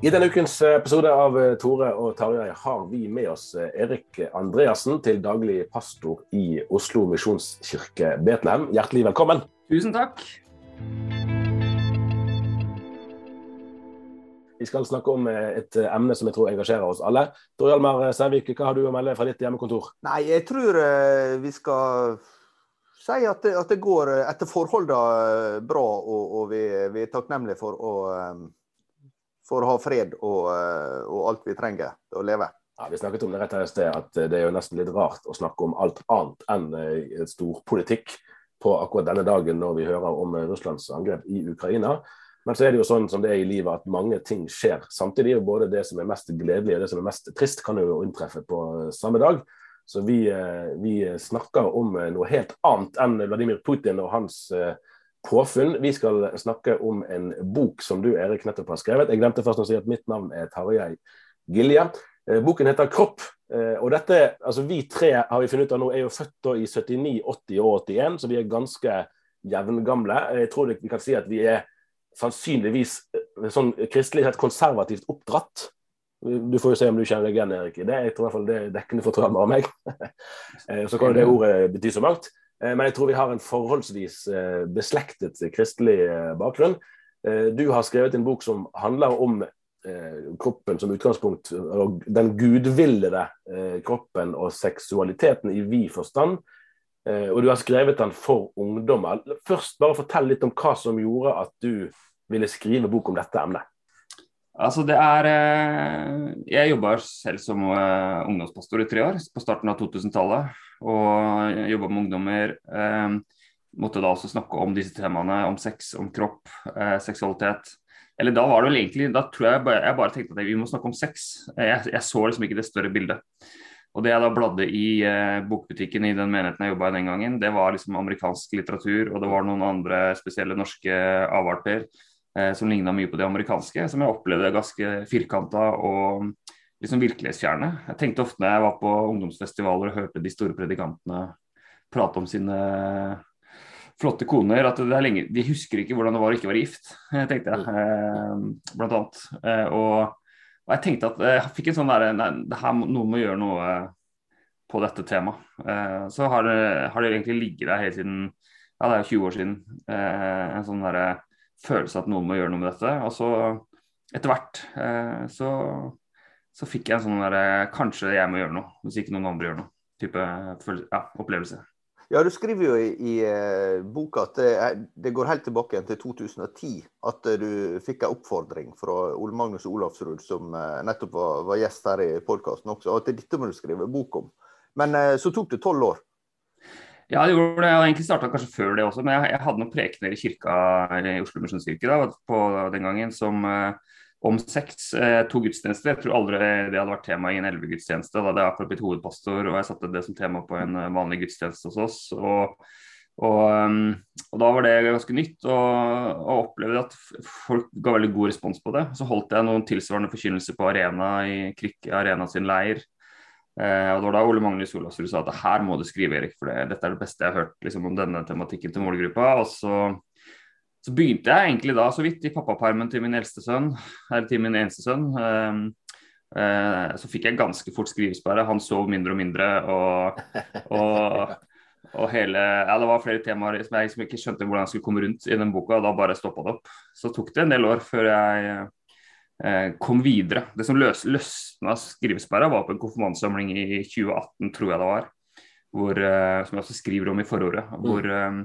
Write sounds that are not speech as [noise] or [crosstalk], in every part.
I denne ukens episode av eh, Tore og Tarjei har vi med oss eh, Erik Andreassen, til daglig pastor i Oslo misjonskirke Betlehem. Hjertelig velkommen. Tusen takk. Vi skal snakke om eh, et emne som jeg tror engasjerer oss alle. Tor Hjalmar Sævik, hva har du å melde fra ditt hjemmekontor? Nei, jeg tror eh, vi skal si at det, at det går etter forholdene bra, og, og vi, vi, er takknemlige for å for å ha fred og, eh, og alt vi trenger til å leve. Ja, Vi snakket om det rett her i sted, at det er jo nesten litt rart å snakke om alt annet enn eh, storpolitikk på akkurat denne dagen når vi hører om eh, Russlands angrep i Ukraina. Men så er det jo sånn som det er i livet at mange ting skjer samtidig. og Både det som er mest gledelig og det som er mest trist kan jo inntreffe på samme dag. Så vi, vi snakker om noe helt annet enn Vladimir Putin og hans påfunn. Vi skal snakke om en bok som du Erik nettopp har skrevet. Jeg glemte først å si at mitt navn er Tarjei Gilje. Eh, boken heter 'Kropp'. Eh, og dette, altså Vi tre har vi funnet ut av nå er jo født i 79, 80 og 81, så vi er ganske jevngamle. Jeg tror vi kan si at vi er sannsynligvis eh, sånn kristelig sett konservativt oppdratt. Du får jo se om du kjenner deg igjen Erik, det. er i hvert fall det er dekkende for og meg. [laughs] så kan det ordet bety så mangt. Eh, men jeg tror vi har en forholdsvis eh, beslektet kristelig eh, bakgrunn. Du har skrevet en bok som handler om kroppen som utgangspunkt, og den gudvillede kroppen og seksualiteten i vid forstand. Og du har skrevet den for ungdommer. Først bare fortell litt om hva som gjorde at du ville skrive bok om dette emnet. Altså det er Jeg jobba selv som ungdomspastor i tre år, på starten av 2000-tallet og jobba med ungdommer. Eh, måtte da også snakke om disse temaene, om sex, om kropp, eh, seksualitet. Eller da var det vel egentlig Da tror jeg bare, jeg bare tenkte at vi må snakke om sex. Jeg, jeg så liksom ikke det større bildet. Og det jeg da bladde i eh, bokbutikken i den menigheten jeg jobba i den gangen, det var liksom amerikansk litteratur, og det var noen andre spesielle norske avarter eh, som ligna mye på det amerikanske, som jeg opplevde ganske firkanta og liksom virkelighetsfjerne. Jeg tenkte ofte når jeg var på ungdomsfestivaler og hørte de store predikantene prate om sine flotte koner, at det er lenge, de husker ikke hvordan det var å ikke være gift, tenkte jeg. Eh, blant annet. Eh, og, og, jeg tenkte at jeg fikk en sånn derre det her Noen må gjøre noe på dette temaet. Eh, så har det, har det, egentlig ligget der helt siden ja, det er 20 år siden. en sånn der følelse at noen må gjøre noe med dette. Og så etter hvert så så fikk jeg en sånn der eh, Kanskje jeg må gjøre noe, hvis ikke noen andre gjør noe. type ja, opplevelse. Ja, Du skriver jo i, i uh, boka at det, det, går helt tilbake til 2010 at uh, du fikk en oppfordring fra Ole Magnus Olafsrud, som uh, nettopp var, var, gjest her i podkasten også, at dette må du skrive bok om. Men så tok det tolv år. Ja, det gjorde det. Jeg egentlig starta kanskje før det også, men jeg, jeg hadde noen prekener i kirka i Oslo Misjonskirke på den gangen som eh, om sex. Eh, to gudstjenester. Jeg tror aldri det hadde vært tema i en elvegudstjeneste. Da hadde jeg akkurat blitt hovedpastor, og jeg satte det som tema på en eh, vanlig gudstjeneste hos oss. Og, og, um, og, da var det ganske nytt, og, og opplevde at folk ga veldig god respons på det. Så holdt jeg noen tilsvarende forkynnelser på Arena i Krikke Arena sin leir. Eh, og Det var da Ole Magnus Olavsrud sa at her må du skrive, Erik, for det, dette er det beste jeg har hørt liksom, om denne tematikken til målgruppa. Og så, så, begynte jeg egentlig da så vidt i pappapermen til min eldste sønn, eller til min eneste sønn. Eh, eh, så fikk jeg ganske fort skrivesperre. Han sov mindre og mindre. og, og og hele, ja, Det var flere temaer som jeg liksom ikke skjønte hvordan jeg skulle komme rundt i den boka. og Da bare stoppa det opp. Så tok det en del år før jeg Eh, kom videre. Det som løs, løsna skrivesperra, var på en konfirmantsamling i 2018, tror jeg det var. Hvor, eh, som jeg også skriver om i forordet. Hvor mm.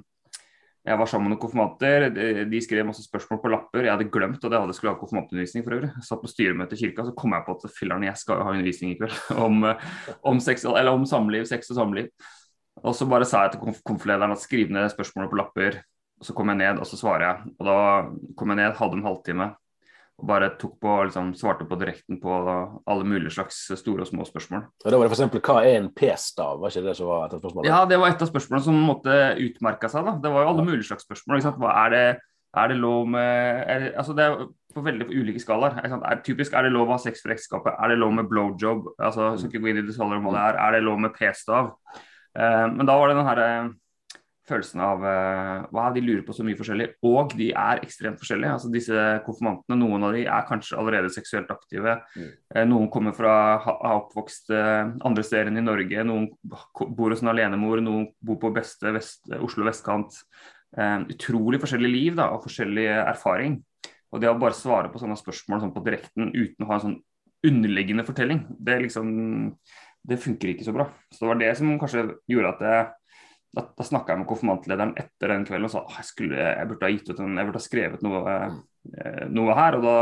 Jeg var sammen med noen konfirmanter. De, skrev masse spørsmål på lapper. Jeg hadde glemt at jeg hadde skulle ha konfirmantundervisning for øvrig. Jeg satt på styremøte i kirka, så kom jeg på at filler'n, jeg skal ha undervisning i kveld [laughs] om, om, sex, om samliv, sex og samliv. Og så bare sa jeg til konflederen at skriv ned spørsmålene på lapper. Og så kom jeg ned, og så svarer jeg. Og da kom jeg ned, hadde en halvtime og bare tok på, liksom, svarte på direkten på alle mulige slags store og små spørsmål. Og da var det f.eks.: Hva er en P-stav? Var ikke det som var et av spørsmålene? Ja, det var et av spørsmålene som måtte utmerka seg. da. Det var jo alle mulige slags spørsmål. ikke sant? Hva er det, er det lov med er, altså Det er på veldig ulike skalaer. Er, typisk er det lov å ha sex for ekteskapet. Er det lov med blowjob? Altså, skal ikke gå inn i detaljer om hva det er. Er det lov med p-stav? Uh, men da var det den herre følelsen av hva de lurer på så mye forskjellig. Og de er ekstremt forskjellige. altså Disse konfirmantene, noen av de er kanskje allerede seksuelt aktive. Mm. Uh, noen kommer fra har oppvokst uh, andre steder enn i Norge. Noen bor hos en alenemor, noen bor på beste vest, Oslo vestkant. utrolig forskjellig liv da, og forskjellig erfaring. Og det å bare svare på sånne spørsmål sånn på direkten uten å ha en sånn underliggende fortelling, det liksom det funker ikke så bra. Så det var det som kanskje gjorde at jeg da, da snakka jeg med konfirmantlederen etter den kvelden og sa at jeg, jeg, burde ha gitt ut en, jeg burde ha skrevet noe, eh, noe, her. og da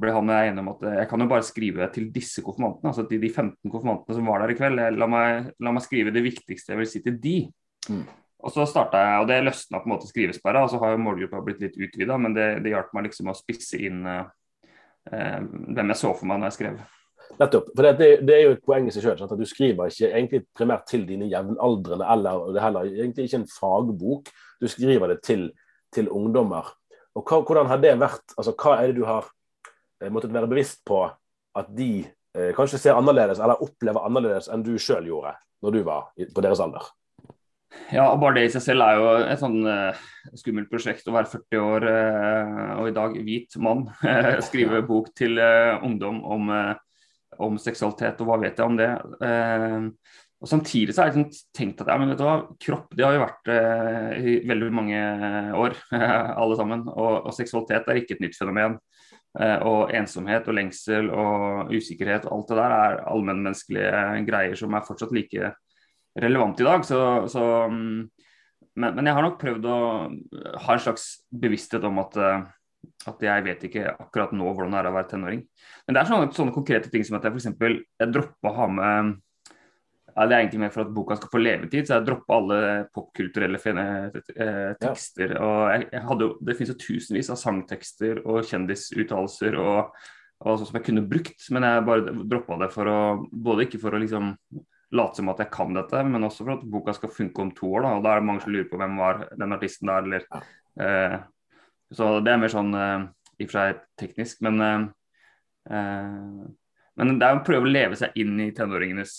ble han og jeg enige om at jeg kan jo bare skrive til disse konfirmantene, altså til de 15 konfirmantene som var der i kveld. La meg, la meg skrive det viktigste jeg vil si til de. Mm. Og så starta jeg, og det løsna på en måte skrivesperra, og så har jo målgruppa blitt litt utvida, men det, det hjalp meg liksom å spisse inn eh, eh hvem jeg så for meg når jeg skrev. Nettopp. For det, det, er jo et poeng i seg sjøl. At du skriver ikke egentlig primært til dine jevnaldrende, eller det er heller egentlig ikke en fagbok. Du skriver det til, til ungdommer. Og hva, Hvordan har det vært? Altså, Hva er det du har eh, måttet være bevisst på at de eh, kanskje ser annerledes, eller opplever annerledes enn du sjøl gjorde når du var på deres alder? Ja, og bare det i seg selv er jo et sånn uh, skummelt prosjekt å være 40 år uh, og i dag hvit mann. [laughs] skrive bok til uh, ungdom om om seksualitet, og hva vet jeg om det. Eh, og Samtidig så har jeg liksom tenkt at ja, men vet du hva, kropp det har jo vært eh, i veldig mange år, [laughs] alle sammen. Og, og, seksualitet er ikke et nytt fenomen. Eh, og ensomhet og lengsel og usikkerhet og alt det der er allmennmenneskelige greier som er fortsatt like relevant i dag. Så, så mm, men, men, jeg har nok prøvd å ha en slags bevissthet om at uh, at jeg vet ikke akkurat nå hvordan det er å være tenåring. Men det er sånne, sånne konkrete ting som at jeg f.eks. jeg droppa å ha med ja, Det er egentlig mer for at boka skal få levetid, så jeg droppa alle popkulturelle eh, tekster. Ja. og jeg, jeg hadde, Det finnes jo tusenvis av sangtekster og kjendisuttalelser og, og sånt som jeg kunne brukt, men jeg bare droppa det for å både ikke for å liksom late som at jeg kan dette, men også for at boka skal funke om to år. Da, og da er det mange som lurer på hvem var den artisten der, eller ja. eh, så det er mer sånn uh, i og for seg teknisk, men uh, uh, men det er å prøve å leve seg inn i tenåringenes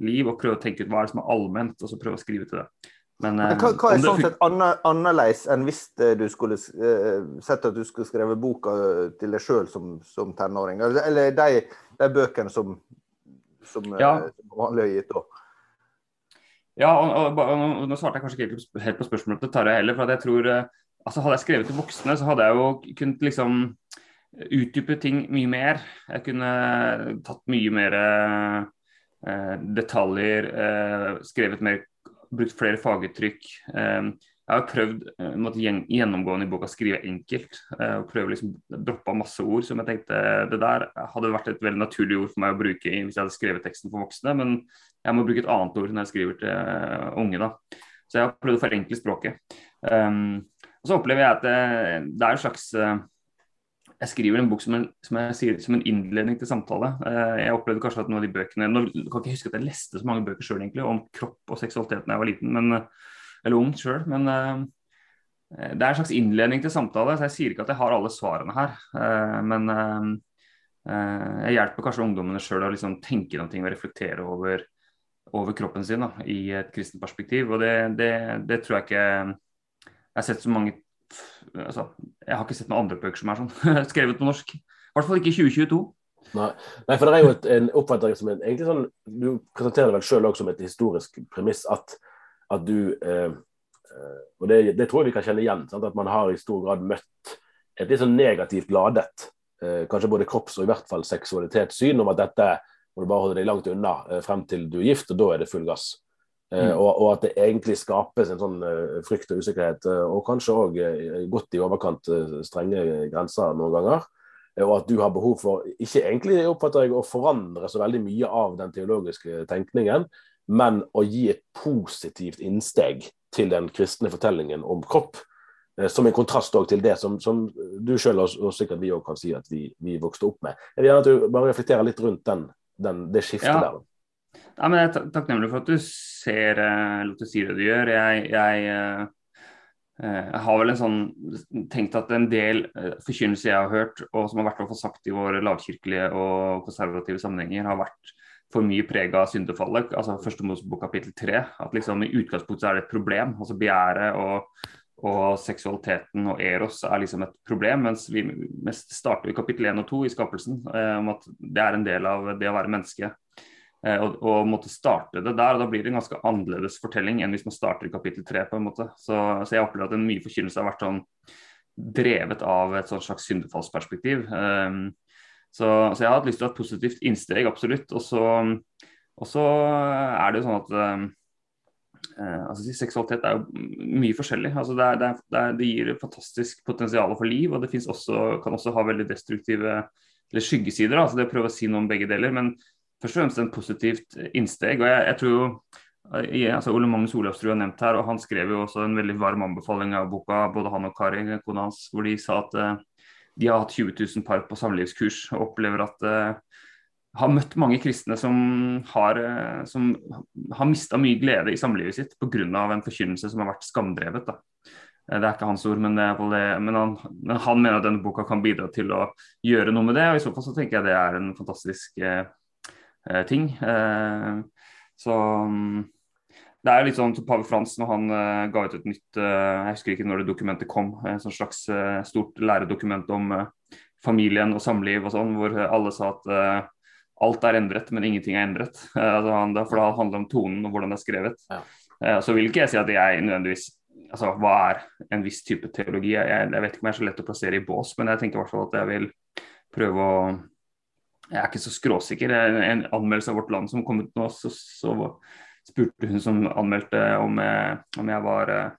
liv og prøve å tenke ut hva er det som er allment, og så prøve å skrive til det. Men, hva, hva, er sånn sett annerledes enn hvis du skulle sett at du skulle skrevet boka til deg sjøl som, som, tenåring? Eller de, de bøkene som, som, ja. som vanlig har gitt da? Ja, og, og, og, nå svarte jeg kanskje ikke helt på spørsmålet til Tarjei heller. for jeg tror altså Hadde jeg skrevet til voksne, så hadde jeg jo kunnet liksom utdype ting mye mer. Jeg kunne tatt mye mer eh, detaljer, eh, skrevet mer, brukt flere faguttrykk. Eh, jeg har prøvd uh, måtte gjennomgående i boka å skrive enkelt. Uh, og prøve liksom droppe masse ord som jeg tenkte det der hadde vært et veldig naturlig ord for meg å bruke hvis jeg hadde skrevet teksten for voksne, men jeg må bruke et annet ord når jeg skriver til uh, unge. da. Så jeg har prøvd å forenkle språket. Um, og så opplever jeg at det, det er en slags jeg skriver en bok som en, som, sier, som en, innledning til samtale. Jeg opplevde kanskje at noen av de bøkene Nå kan ikke huske at jeg leste så mange bøker sjøl om kropp og seksualitet da jeg var liten, men eller ung sjøl. Men det er en slags innledning til samtale. så Jeg sier ikke at jeg har alle svarene her. Men jeg hjelper kanskje ungdommene sjøl å liksom tenke noen ting og reflektere over, over kroppen sin da, i et kristent perspektiv. Og det, det, det, tror jeg ikke Jeg har sett så mange altså, Jeg har ikke sett noen andre bøker som er sånn [laughs] skrevet på norsk. I hvert fall ikke i 2022. Nei. Nei, for det er jo et, en oppfatning som en, egentlig sånn, Du presenterer det vel sjøl som et historisk premiss at at du eh, eh, Og det, det, tror jeg vi kan kjenne igjen. Sant? At man har i stor grad møtt et litt sånn negativt ladet, eh, kanskje både kropps- og i hvert fall seksualitetssyn om at dette må du bare holde deg langt unna eh, frem til du er gift, og da er det full gass. Eh, mm. Og, og, at det egentlig skapes en sånn uh, frykt og usikkerhet, uh, og kanskje òg godt i overkant strenge grenser noen ganger. Og at du har behov for, ikke egentlig oppfatter jeg, å forandre så veldig mye av den teologiske tenkningen, men å gi et positivt innsteg til den kristne fortellingen om kropp. Eh, som en kontrast til det som, som du sjøl og, og, sikkert vi òg kan si at vi, vi, vokste opp med. Jeg vil gjerne at du bare reflekterer litt rundt den, den, det skiftet ja. der. Ja, men Jeg er takknemlig for at du ser uh, at du sier det du gjør. Jeg, jeg, uh, jeg, har vel en sånn tenkt at en del forkynnelse jeg har hørt, og som har vært sagt i våre lavkirkelige og konservative sammenhenger, har vært for mye prega av syndefallet. altså Første Mosebok kapittel tre. At liksom i utgangspunktet er det et problem. altså Begjæret og, og, seksualiteten og eros er liksom et problem. Mens vi mest starter i kapittel 1 og 2 i skapelsen eh, om at det er en del av det å være menneske. Eh, og, og, måtte starte det der, og da blir det en ganske annerledes fortelling enn hvis man starter i kapittel 3. på en måte. Så, så jeg opplever at en mye forkynnelse har vært sånn drevet av et slags syndefallsperspektiv. Um, så, så, jeg har hatt lyst til å ha et positivt innsteg, absolutt. Og så, og så er det jo sånn at eh, altså, seksualitet er jo mye forskjellig. Altså, det, er, det, er, det, gir fantastisk potensial for liv, og det også, kan også ha veldig destruktive eller skyggesider. Altså, det prøver å si noe om begge deler. Men først og fremst en positivt innsteg. og jeg, jeg tror jo altså Ole Magnus Olavsrud har nevnt her, og han skrev jo også en veldig varm anbefaling av boka, både han og Kari, kona hans, hvor de sa at de har hatt 20 000 par på samlivskurs og opplever at uh, har møtt mange kristne som har, som har mista mye glede i samlivet sitt pga. en forkynnelse som har vært skamdrevet. Da. Det er ikke hans ord, men, det, men, han, men, han, mener at denne boka kan bidra til å gjøre noe med det. og I så fall så tenker jeg det er en fantastisk ting. så um, det er litt sånn som Pave Frans når han uh, ga ut et nytt Jeg husker ikke når det dokumentet kom. Et sånn slags stort læredokument om familien og samliv og sånn, hvor alle sa at alt er endret, men ingenting er endret. [laughs] Altså han, for det handler om tonen og hvordan det er skrevet. Ja. så vil ikke jeg si at jeg nødvendigvis altså Hva er en viss type teologi? Jeg, jeg, vet ikke om jeg er så lett å plassere i bås, men jeg tenker i hvert fall at jeg vil prøve å Jeg er ikke så skråsikker. En, anmeldelse av Vårt Land som kom ut nå, så, så spurte hun som anmeldte om, om jeg var eh,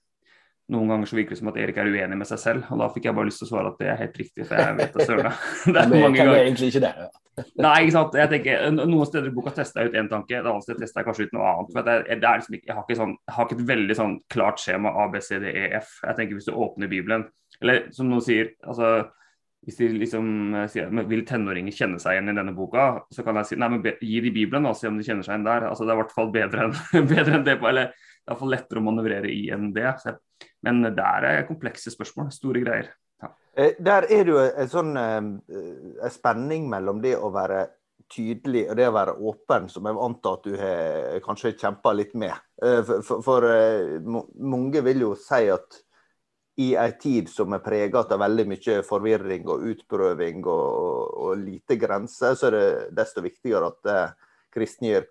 noen ganger så virker det som at Erik er uenig med seg selv. og Da fikk jeg bare lyst til å svare at det er helt riktig, for jeg vet det søren. [laughs] det er mange ganger. egentlig ikke det. [laughs] Nei, ikke sant. Jeg tenker, Noen steder i boka testa jeg ut én tanke, et annet sted testa jeg kanskje ut noe annet. for jeg, det liksom ikke, jeg, har ikke sånn, jeg har ikke et veldig sånn klart skjema A, B, C, D, E, F. Jeg tenker Hvis du åpner Bibelen, eller som noen sier altså hvis de liksom eh, sier vil tenåringer kjenne seg igjen i denne boka, så kan jeg si nei, men gi de Bibelen og se om de kjenner seg igjen der. Altså, det er i hvert fall bedre enn, [laughs] bedre enn det, eller det er iallfall lettere å manøvrere i enn det. Men der er komplekse spørsmål, store greier. Ja. Eh, der er det jo en sånn en spenning mellom det å være tydelig og det å være åpen, som jeg antar at du har kanskje kjempa litt med. Eh, for, for, for mange vil jo si at i ei tid som er prega av veldig mye forvirring og utprøving og, og, lite grenser, så er det desto viktigere at eh, kristne gir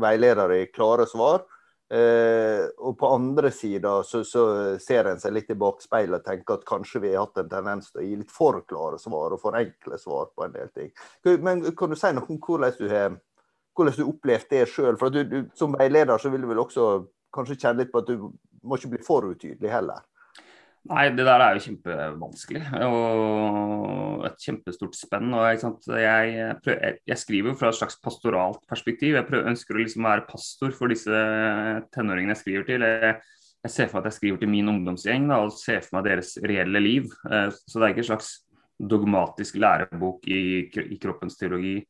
veiledere i klare svar. Eh, og på andre sida så, så, ser en seg litt i bakspeilet og tenker at kanskje vi har hatt en tendens til å gi litt for klare svar og for enkle svar på en del ting. Men kan du si noe om hvordan du har hvordan du opplevde det sjøl? Som veileder så vil du vel også kanskje kjenne litt på at du må ikke bli for utydelig heller. Nei, det der er jo kjempevanskelig. Og et kjempestort spenn. og jeg, prøver, jeg, skriver jo fra et slags pastoralt perspektiv. Jeg prøver, ønsker å liksom være pastor for disse tenåringene jeg skriver til. Jeg, jeg ser for meg at jeg skriver til min ungdomsgjeng da, og ser for meg deres reelle liv. Eh, så det er ikke en slags dogmatisk lærebok i, i kroppens teologi.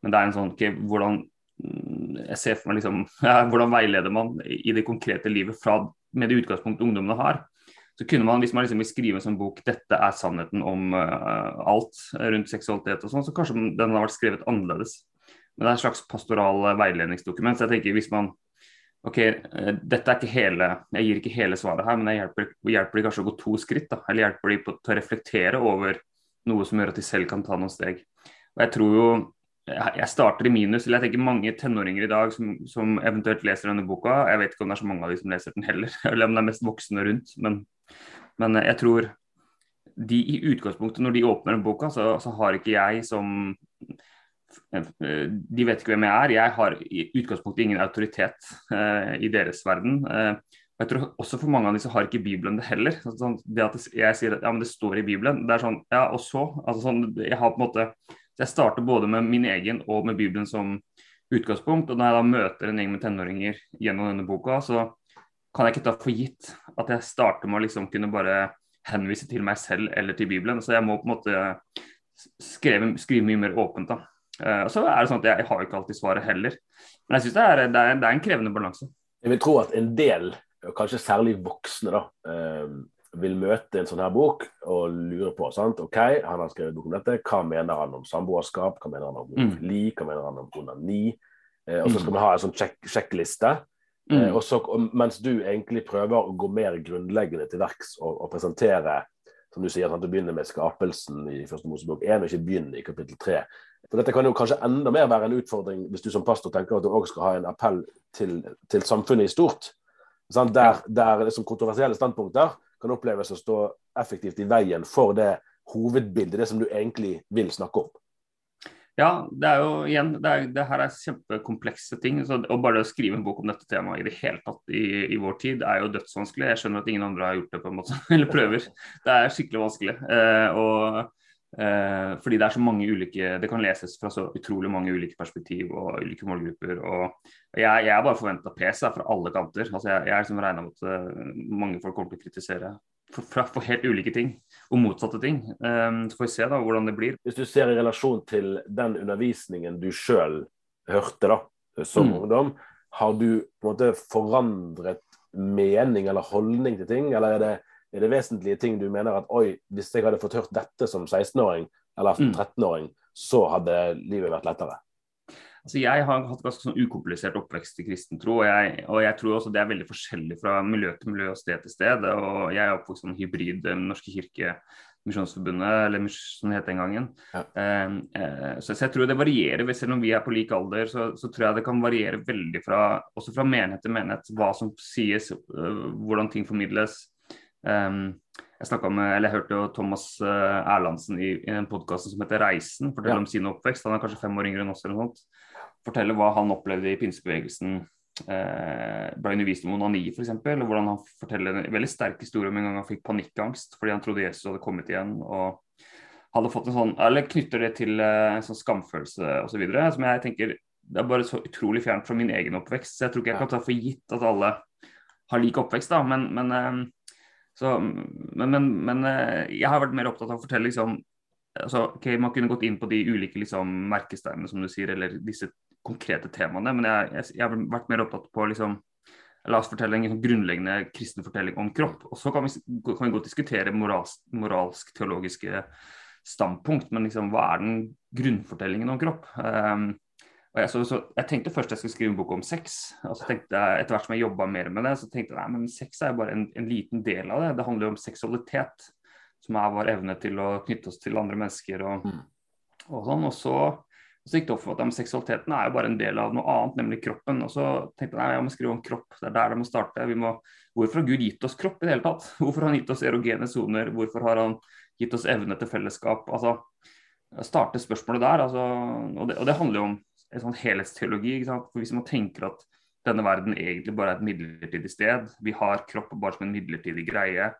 Men det er en sånn okay, hvordan jeg ser for meg liksom, [laughs] ja, hvordan veileder man i det konkrete livet fra, med det utgangspunktet ungdommene har. Så kunne man, Hvis man liksom vil skrive en sånn bok dette er sannheten om uh, alt rundt seksualitet, og sånn, så kanskje den har vært skrevet annerledes. Men det er en slags pastoral eh, veiledningsdokument. så jeg tenker hvis man ok, uh, dette er ikke hele, Jeg gir ikke hele svaret her, men jeg hjelper, hjelper de kanskje å gå to skritt. da, Eller hjelper de på, til å reflektere over noe som gjør at de selv kan ta noen steg. Og jeg tror jo jeg starter i minus. eller jeg tenker Mange tenåringer i dag som, som, eventuelt leser denne boka, jeg vet ikke om det er så mange av de som leser den heller, [laughs] eller om det er mest voksne rundt, men men jeg tror de i utgangspunktet, når de åpner den boka, så, så, har ikke jeg som De vet ikke hvem jeg er. Jeg har i utgangspunktet ingen autoritet eh, i deres verden. Eh, jeg tror også for mange av disse har ikke Bibelen det heller. Sånn, det at jeg sier at ja, men det står i Bibelen, det er sånn ja, og så? Altså, sånn, jeg har på en måte jeg starter både med min egen og med Bibelen som utgangspunkt. Og når jeg da møter en gjeng med tenåringer gjennom denne boka, så kan jeg ikke ta for gitt at jeg starter med å liksom kunne bare henvise til meg selv eller til Bibelen. Så jeg må på en måte skrive, skrive mye mer åpent. da. Uh, og så er det sånn at Jeg, har ikke alltid svaret heller. Men jeg syns det, det, det, er en krevende balanse. Jeg vil tro at en del, kanskje særlig voksne, da, uh, vil møte en sånn her bok og lure på sant? ok, han har skrevet bok om dette, hva mener han om samboerskap, hva mener han om homofili, mm. hva mener han om onani? Uh, og så skal vi ha en sånn sjekkliste. sjekkliste Mm. Og så, mens du egentlig prøver å gå mer grunnleggende til verks og, og, presentere som du sier, at du begynner med skapelsen i første Mosebok 1 og ikke begynner i kapittel 3. For Dette kan jo kanskje enda mer være en utfordring hvis du som pastor tenker at du også skal ha en appell til, til samfunnet i stort. Sånn, der, der liksom kontroversielle standpunkter kan oppleves å stå effektivt i veien for det hovedbildet, det som du egentlig vil snakke om. Ja, det er jo igjen, det, er, det her er kjempekomplekse ting. så og Bare å skrive en bok om dette temaet i det hele tatt i, i, vår tid er jo dødsvanskelig. Jeg skjønner at ingen andre har gjort det på en måte, [laughs] eller prøver. Det er skikkelig vanskelig. Eh, og eh, fordi det er så mange ulike Det kan leses fra så utrolig mange ulike perspektiv og ulike målgrupper. og Jeg, jeg er bare forventa pes fra alle kanter. altså Jeg, jeg er liksom regna med at uh, mange folk kommer til å kritisere for, for, helt ulike ting, og motsatte ting. Um, så får vi se da hvordan det blir. Hvis du ser i relasjon til den undervisningen du sjøl hørte da, som mm. ungdom, har du på en måte forandret mening eller holdning til ting, eller er det, er det vesentlige ting du mener at oi, hvis jeg hadde fått hørt dette som 16-åring eller 13-åring, mm. så hadde livet vært lettere? Altså jeg har hatt ganske sånn ukomplisert oppvekst i kristen tro, og jeg, og jeg, tror også det er veldig forskjellig fra miljø til miljø og sted til sted. og Jeg er oppvokst som hybrid Den norske kirke, Misjonsforbundet, eller som det het den gangen. Ja. Eh, eh, så, jeg tror det varierer. Selv om vi er på lik alder, så, så, tror jeg det kan variere veldig fra, også fra menighet til menighet, hva som sies, øh, hvordan ting formidles. Um, jeg, med, eller jeg hørte jo Thomas Erlandsen i, i en podkast som heter Reisen, fortelle ja. om sin oppvekst. Han er kanskje fem år yngre enn oss. eller noe sånt fortelle hva han opplevde i pinsebevegelsen. Eh, ble undervist om onani f.eks. Og hvordan han forteller en veldig sterk historie om en gang han fikk panikkangst fordi han trodde Jesus hadde kommet igjen. og hadde fått en sånn, eller knytter det til eh, en sånn skamfølelse osv. Så som jeg tenker det er bare så utrolig fjernt fra min egen oppvekst. så Jeg tror ikke jeg kan ta for gitt at alle har lik oppvekst. da, men, men, eh, så, men, men eh, jeg har vært mer opptatt av å fortelle liksom, altså, okay, Man kunne gått inn på de ulike liksom, merkesteinene som du sier, eller disse konkrete temaene, men jeg, jeg, jeg, har vært mer opptatt på liksom, La oss fortelle en liksom grunnleggende kristen fortelling om kropp. Og så kan vi, kan vi godt diskutere moralsk, moralsk, teologiske standpunkt, men liksom, hva er den grunnfortellingen om kropp? Um, jeg, så, så, jeg, tenkte først jeg skulle skrive en bok om sex. og så tenkte jeg, Etter hvert som jeg jobba mer med det, så tenkte jeg nei, men sex er bare en, en, liten del av det. Det handler jo om seksualitet, som er vår evne til å knytte oss til andre mennesker. og, mm. og sånn, og så så gikk det opp for at seksualiteten er jo bare en del av noe annet, nemlig kroppen. Og så tenkte jeg nei, jeg må skrive om kropp, det er der det må starte. Må, hvorfor har Gud gitt oss kropp i det hele tatt? [laughs] Hvorfor har han gitt oss erogene soner? Hvorfor har han gitt oss evne til fellesskap? Altså, starte spørsmålet der. Altså, og, det, og, det, handler jo om en sånn helhetsteologi. For Hvis man tenker at denne verden egentlig bare er et midlertidig sted. Vi har kropp bare som en midlertidig greie.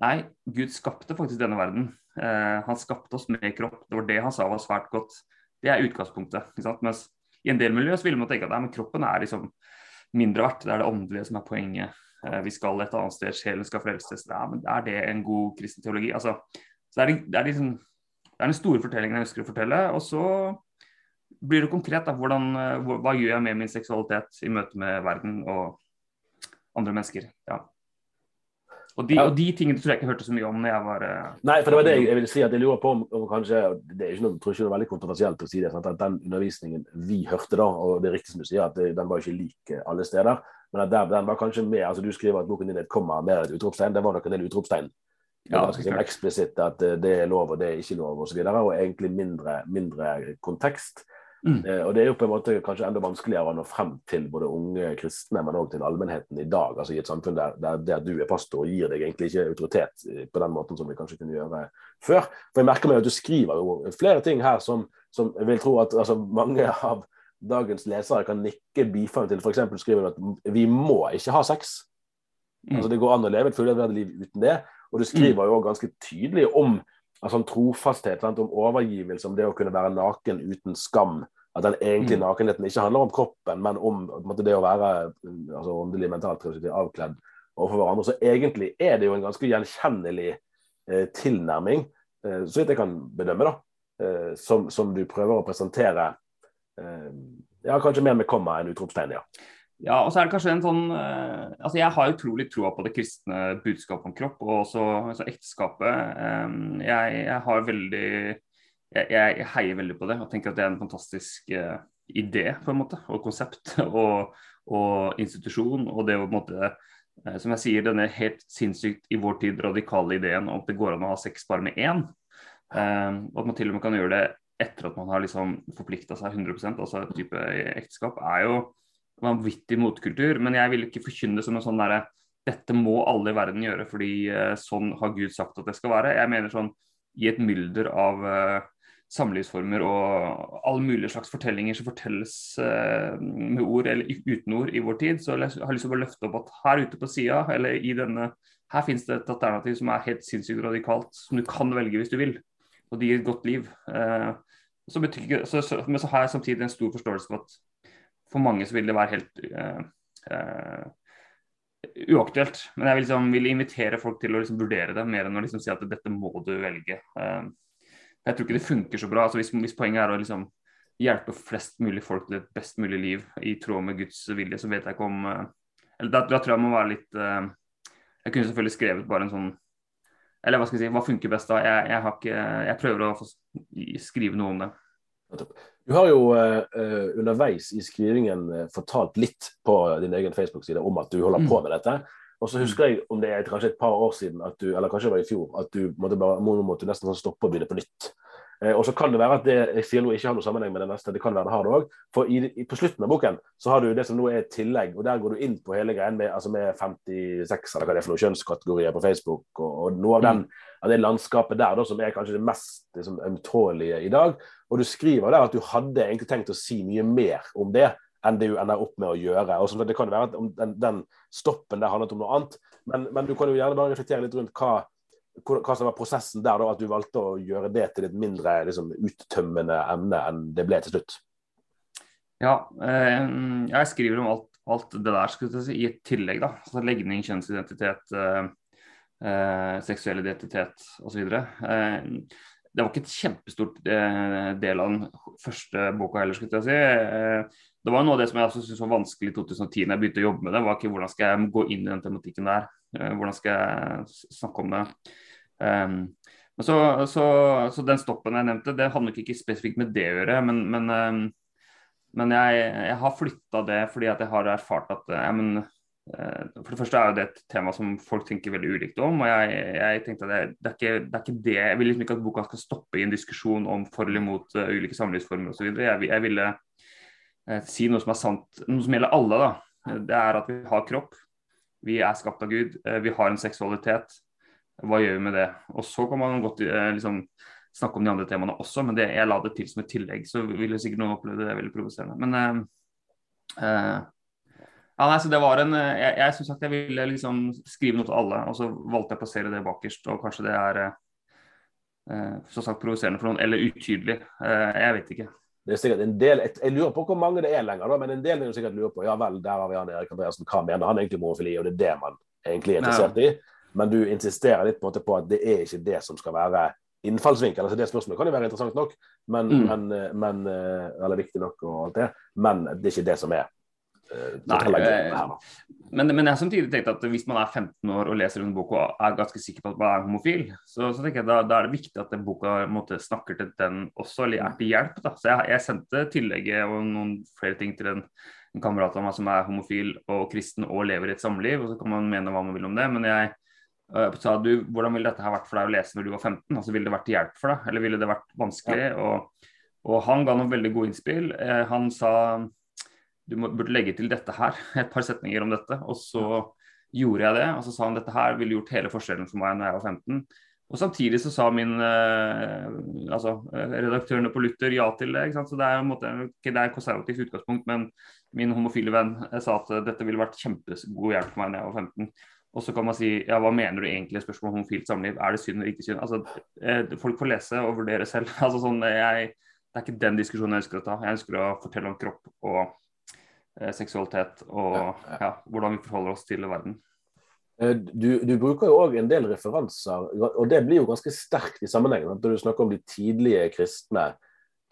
Nei, Gud skapte faktisk denne verden. Eh, han skapte oss med kropp. Det var det han sa var svært godt. Det er utgangspunktet. Mens i en del miljø så vil man tenke at nei, kroppen er liksom mindre verdt. Det er det åndelige som er poenget. Eh, vi skal et annet sted, sjelen skal frelses. Nei, men er det en god kristen teologi? Altså, så det er, det, er liksom, det er den store fortellingen jeg ønsker å fortelle. Og så blir det konkret. Da, hvordan, eh, hva gjør jeg med min seksualitet i møte med verden og andre mennesker? Ja. Og de, og de, tingene tror jeg ikke hørte så mye om når jeg var uh, Nei, for det var det jeg, jeg ville si. at jeg lurer på om, om kanskje, Det er ikke noe, tror ikke det er veldig kontroversielt å si det, sant? at den undervisningen vi hørte da, og det er riktig som du sier, at det, den var ikke lik eh, alle steder, men at der, den var kanskje mer altså Du skriver at boken din er et komma mer et utropstegn. Det var nok en del utropstegn. Ja, ganske sånn eksplisitt at det er lov og det er ikke lov osv. Og, så og egentlig mindre, mindre kontekst. Mm. Eh, og Det er jo på en måte kanskje enda vanskeligere å nå frem til både unge kristne, men òg til allmennheten i dag. altså I et samfunn der, der, der du er pastor, gir deg egentlig ikke autoritet på den måten som vi kanskje kunne gjøre før. For Jeg merker meg at du skriver jo flere ting her som, som vil tro at altså, mange av dagens lesere kan nikke bifall til. F.eks. skriver du at vi må ikke ha sex. Mm. Altså Det går an å leve et fullverdig liv uten det. Og du skriver jo ganske tydelig om altså, om trofasthet, sant? om overgivelse, om det å kunne være naken uten skam. At den egentlige mm. nakenheten ikke handler om kroppen, men om måte, det å være altså, åndelig, mentalt avkledd overfor hverandre. Så egentlig er det jo en ganske gjenkjennelig eh, tilnærming, eh, så vidt jeg kan bedømme, da, eh, som, som, du prøver å presentere. Eh, ja, kanskje mer med komma enn utropstegn, ja. Ja, og så er det kanskje en sånn eh, altså Jeg har utrolig troa på det kristne budskapet om kropp, og også altså ekteskapet. Jeg, jeg, har veldig jeg, jeg, heier veldig på det og tenker at det er en fantastisk uh, idé på en måte, og konsept [laughs] og, og institusjon. Og det å på en måte, uh, som jeg sier, denne helt sinnssykt i vår tid radikale ideen om at det går an å ha sex bare med én. Uh, og at man til og med kan gjøre det etter at man har liksom forplikta seg 100% altså et type ekteskap, er jo vanvittig motkultur. Men jeg vil ikke forkynne det som en sånn derre dette må alle i verden gjøre fordi sånn har Gud sagt at det skal være. Jeg mener sånn i et mylder av samlivsformer og alle mulige slags fortellinger som fortelles eh, med ord eller uten ord i vår tid. Så jeg har lyst til å løfte opp at her ute på sida, eller i denne, her finnes det et alternativ som er helt sinnssykt radikalt, som du kan velge hvis du vil. Og det gir et godt liv. Eh, så betyr, så, så, men så har jeg samtidig en stor forståelse for at for mange så vil det være helt eh, eh uaktuelt. Men jeg vil, liksom, vil, invitere folk til å liksom vurdere det, mer enn å liksom si at dette må du velge. Uh, jeg tror ikke det funker så bra. Altså, hvis, hvis, poenget er å liksom, hjelpe flest mulig folk til et best mulig liv i tråd med Guds vilje, så vet jeg ikke om uh, eller da, da, tror jeg man må være litt uh, Jeg kunne selvfølgelig skrevet bare en sånn Eller hva skal jeg si, hva funker best da? Jeg, jeg, ikke, jeg prøver å få skrive noe om det. Du har jo uh, underveis i skrivingen fortalt litt på din egen Facebook-side om at du holder på mm. med dette. Og så husker jeg om det er kanskje et par år siden, du, eller kanskje det var i fjor, at du måtte, bare, må, måtte nesten sånn stoppe og begynne på nytt. Eh, og så kan det være at det jeg sier nå ikke har noe sammenheng med det neste. Det kan være det har det òg. For i, i, på slutten av boken så har du det som nå er et tillegg, og der går du inn på hele greien med, altså med 56 eller hva det er for noen kjønnskategorier på Facebook, og, og noe av, den, mm. av det landskapet der da, som er kanskje det mest liksom, ømtålige i dag. Og du skriver der at du hadde egentlig tenkt å si mye mer om det enn det du ender opp med å gjøre. Og Det kan være at den, den stoppen der handlet om noe annet, men, men, du kan jo gjerne bare reflektere litt rundt hva, hva som var prosessen der, da, at du valgte å gjøre det til et mindre liksom, uttømmende emne enn det ble til slutt. Ja, eh, jeg skriver om alt, alt det der skulle si, i et tillegg. da, altså Legning, kjønnsidentitet, eh, eh, seksuell identitet osv. Eh, det var ikke et kjempestort eh, del av den første boka heller, skulle jeg si. Eh, det var noe av det som jeg syntes var vanskelig i 2010 når jeg begynte å jobbe med det. var ikke Hvordan skal jeg gå inn i den tematikken der? Eh, hvordan skal jeg snakke om det? Um, så, så, så, den stoppen jeg nevnte, det hadde nok ikke spesifikt med det å gjøre. Men, men, um, men jeg, jeg, har flytta det fordi jeg har erfart at ja, men, uh, For det første er det et tema som folk tenker veldig ulikt om. og jeg, jeg tenkte at det, det, er ikke, det, er ikke, det Jeg vil liksom ikke at boka skal stoppe i en diskusjon om for eller imot uh, ulike samlivsformer osv. Jeg, jeg ville Eh, si noe som er sant, noe som gjelder alle. da. Det er at vi har kropp, vi er skapt av Gud, eh, vi har en seksualitet. Hva gjør vi med det? Og så kan man godt eh, liksom, snakke om de andre temaene også, men det, jeg la det til som et tillegg. Så ville sikkert noen oppleve det veldig provoserende. Men, eh, Ja, nei, så det var en, Jeg, jeg synes sagt jeg ville liksom skrive noe til alle, og så valgte jeg å plassere det bakerst. og Kanskje det er eh, så sagt provoserende for noen, eller utydelig. Eh, jeg vet ikke. Det er sikkert en del, Jeg lurer på hvor mange det er lenger, da, men en del vil sikkert lure på ja vel, der har vi han Erik Andreassen, hva mener han egentlig om homofili? Og det er det man egentlig er interessert i. Men du insisterer litt på, på at det er ikke det som skal være innfallsvinkel. altså Det spørsmålet kan jo være interessant nok, men, mm. men, eh, men, eh, eller viktig nok, og alt det, men det er ikke det som er Nei, men, men, jeg samtidig tenkt at hvis man er 15 år og leser en bok og er ganske sikker på at man er homofil, så, så tenker jeg da, da, er det viktig at den boka måte, snakker til den også, eller er til hjelp. Da. Så jeg, jeg, sendte tillegget og noen flere ting til en, en kamerat av meg som er homofil og kristen og lever i et samliv, og så kan man mene hva man vil om det. men jeg uh, sa du, hvordan ville dette her vært for deg å lese når du var 15? Altså, Ville det vært til hjelp for deg, eller ville det vært vanskelig? Og, og, han ga noen veldig gode innspill. Uh, han sa du må, burde legge til dette her, [laughs] et par setninger om dette. Og så gjorde jeg det. Og så sa han dette her ville gjort hele forskjellen for meg når jeg var 15. Og samtidig så sa min eh, altså, eh, redaktørene på Luther ja til det. ikke sant? Så det er, en måte, okay, det er konservativt utgangspunkt, men min homofile venn eh, sa at dette ville vært kjempegod hjelp for meg når jeg var 15. Og så kan man si ja, hva mener du egentlig spørsmål om homofilt samliv? Er det synd eller ikke synd? Altså, eh, folk får lese og vurdere selv. [laughs] altså sånn, jeg, Det er ikke den diskusjonen jeg ønsker å ta. Jeg ønsker å fortelle om kropp og Eh, seksualitet og ja, hvordan vi forholder oss til verden. Eh, du, du bruker jo òg en del referanser, og det blir jo ganske sterkt i sammenhengen. Når du snakker om de tidlige kristne,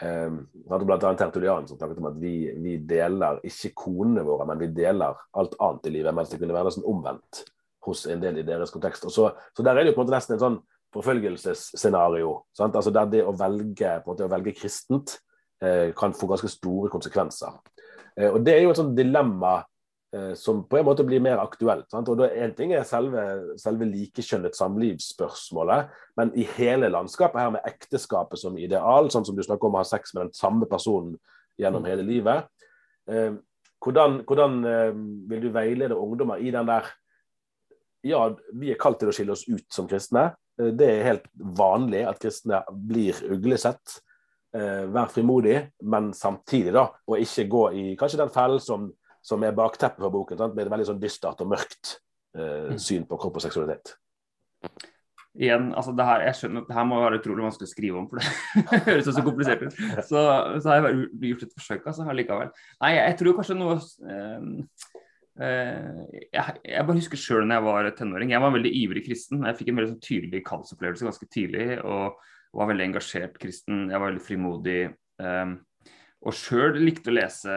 eh, bl.a. Tertulian som snakket om at vi, vi, deler ikke konene våre, men vi deler alt annet i livet, mens det kunne være nesten omvendt hos en del i deres kontekst. Så, så der er det jo på en måte nesten en sånn forfølgelsesscenario. Altså der det å velge, måte, å velge kristent eh, kan få ganske store konsekvenser. Eh, og Det er jo et sånt dilemma eh, som på en måte blir mer aktuelt. Sant? og Én ting er selve, selve likekjønnet samlivsspørsmålet, men i hele landskapet her med ekteskapet som ideal, sånn som du snakker om å ha sex med den samme personen gjennom mm. hele livet. Eh, hvordan, hvordan vil du veilede ungdommer i den der Ja, vi er kalt til å skille oss ut som kristne. Det er helt vanlig at kristne blir uglesett eh, vær frimodig, men samtidig da, og ikke gå i kanskje den fellen som, som er bakteppet for boken, sant? med et veldig sånn dystert og mørkt eh, mm. syn på kropp og seksualitet. Igjen, altså det her, jeg skjønner at det her må være utrolig vanskelig å skrive om, for det [laughs] høres så komplisert ut. Så, så har jeg bare gjort et forsøk altså, likevel. Nei, jeg tror kanskje noe eh, eh, jeg, jeg, bare husker sjøl når jeg var tenåring. Jeg var en veldig ivrig kristen. Jeg fikk en veldig sånn, tydelig kallsopplevelse ganske tidlig. og var veldig engasjert kristen. Jeg var veldig frimodig. Um, og sjøl likte å lese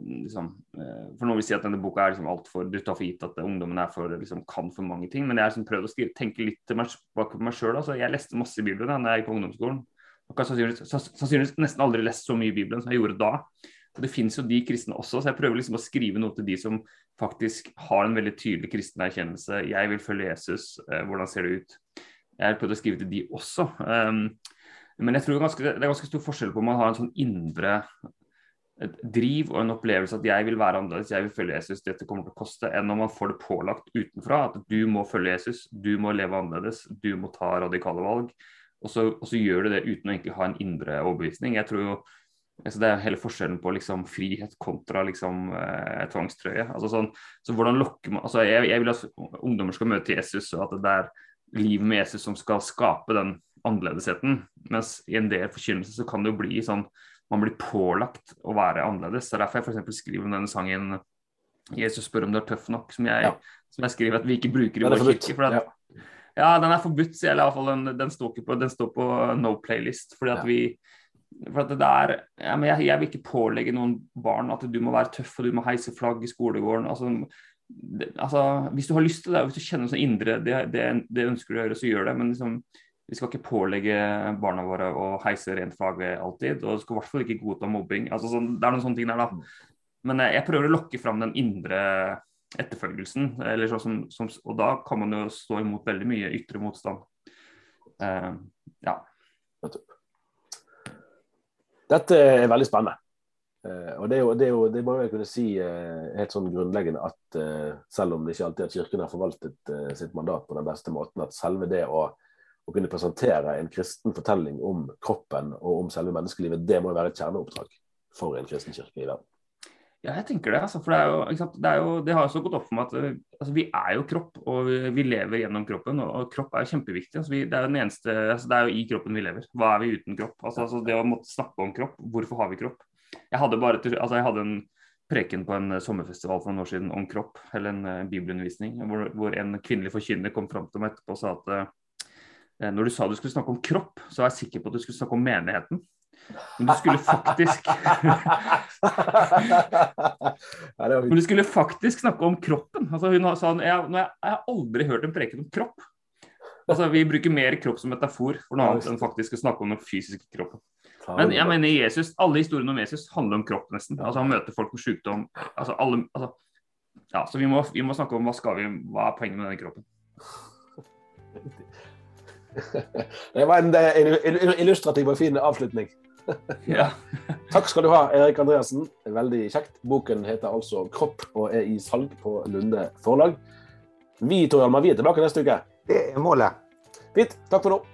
liksom, uh, For noen vil si at denne boka er liksom altfor Du tar for gitt at ungdommen er for, liksom, kan for mange ting. Men jeg har liksom prøvd å skrive, tenke litt til meg, bak meg sjøl. Altså. Jeg leste masse i Bibelen da jeg gikk på ungdomsskolen. Og kan sannsynligvis, sannsynligvis nesten aldri lest så mye i Bibelen som jeg gjorde da. Og Det finnes jo de kristne også, så jeg prøver liksom å skrive noe til de som faktisk har en veldig tydelig kristen erkjennelse. Jeg vil følge Jesus. Uh, hvordan ser det ut? Jeg har prøvd å skrive til de også. Um, men jeg tror ganske, det er ganske stor forskjell på om man har en sånn indre driv og en opplevelse at jeg vil være annerledes, jeg vil følge Jesus, dette kommer til å koste, enn om man får det pålagt utenfra at du må følge Jesus, du må leve annerledes, du må ta radikale valg. Og så, og så gjør du det uten å egentlig ha en indre overbevisning. Jeg tror jo altså Det er hele forskjellen på liksom frihet kontra liksom, eh, tvangstrøye. Altså sånn, så hvordan lokker man, altså jeg, jeg vil at ungdommer skal møte Jesus, og at det er livet med Jesus som skal skape den annerledesheten. Mens i en del forkynnelse så kan det jo bli sånn man blir pålagt å være annerledes. Det er derfor jeg f.eks. skriver om denne sangen 'Jesus spør om du er tøff nok', som jeg, ja. som jeg skriver at vi ikke bruker i vår kirke. For at, ja. ja. den er forbudt, sier jeg i hvert fall. Den, den, står på, den, står på, no playlist. fordi at ja. vi for at det der, jeg, jeg, vil ikke pålegge noen barn at du må være tøff og du må heise flagg i skolegården. altså det, altså, Hvis du har lyst til det, og hvis du kjenner sånn indre det, det, det, ønsker du å gjøre, så gjør det. Men liksom, vi skal ikke pålegge barna våre å heise rent fag alltid. Og du skal i hvert fall ikke godta mobbing. Altså, sånn, det er noen sånne ting der, da. Men jeg, jeg prøver å lokke fram den indre etterfølgelsen. Så, som, som, og da kan man jo stå imot veldig mye ytre motstand. Uh, ja. Dette er veldig spennende. Uh, og det, er jo, det, er jo, det må jeg kunne si uh, helt sånn grunnleggende at uh, selv om det ikke alltid at Kirken har forvaltet sitt mandat på den beste måten, at selve det å, å, kunne presentere en kristen fortelling om kroppen og om selve menneskelivet, det må være et kjerneoppdrag for en kristen kirke i verden. Ja, jeg tenker det. Altså, for det, er jo, sant? Det, er jo, det har også gått opp for meg at eh, altså, vi er jo kropp, og vi, lever gjennom kroppen. Og, og kropp er kjempeviktig. Altså, vi, det, er jo eneste, altså, det er jo i kroppen vi lever. Hva er vi uten kropp? Altså, altså, det å måtte snakke om kropp, hvorfor har vi kropp? Jeg hadde, bare, altså, jeg hadde en preken på en sommerfestival for noen år siden om kropp, eller en uh, bibelundervisning, hvor, hvor, en kvinnelig forkynner kom fram til meg etterpå og sa at uh, når du sa du skulle snakke om kropp, så var jeg sikker på at du skulle snakke om menigheten. Men du skulle faktisk Men du skulle faktisk snakke om kroppen. Altså, hun sa jeg, jeg, har aldri hørt en preken om kropp. Altså, Vi bruker mer kropp som metafor for noe annet enn faktisk å snakke om den fysiske kroppen. Men jeg mener Jesus, alle historiene om Jesus handler om kropp, nesten. Altså Han møter folk med sykdom. Altså, alle, altså, ja, så vi må, vi må, snakke om hva, skal vi, hva er poenget med denne kroppen. [laughs] Det var en, en illustrativ og fin avslutning. [laughs] Ja. Takk skal du ha, Erik Andreassen. Veldig kjekt. Boken heter altså 'Kropp' og er i salg på Lunde forlag. Vi Tor Hjalmar, vi er tilbake neste uke. Det er målet. Fint. Takk for nå.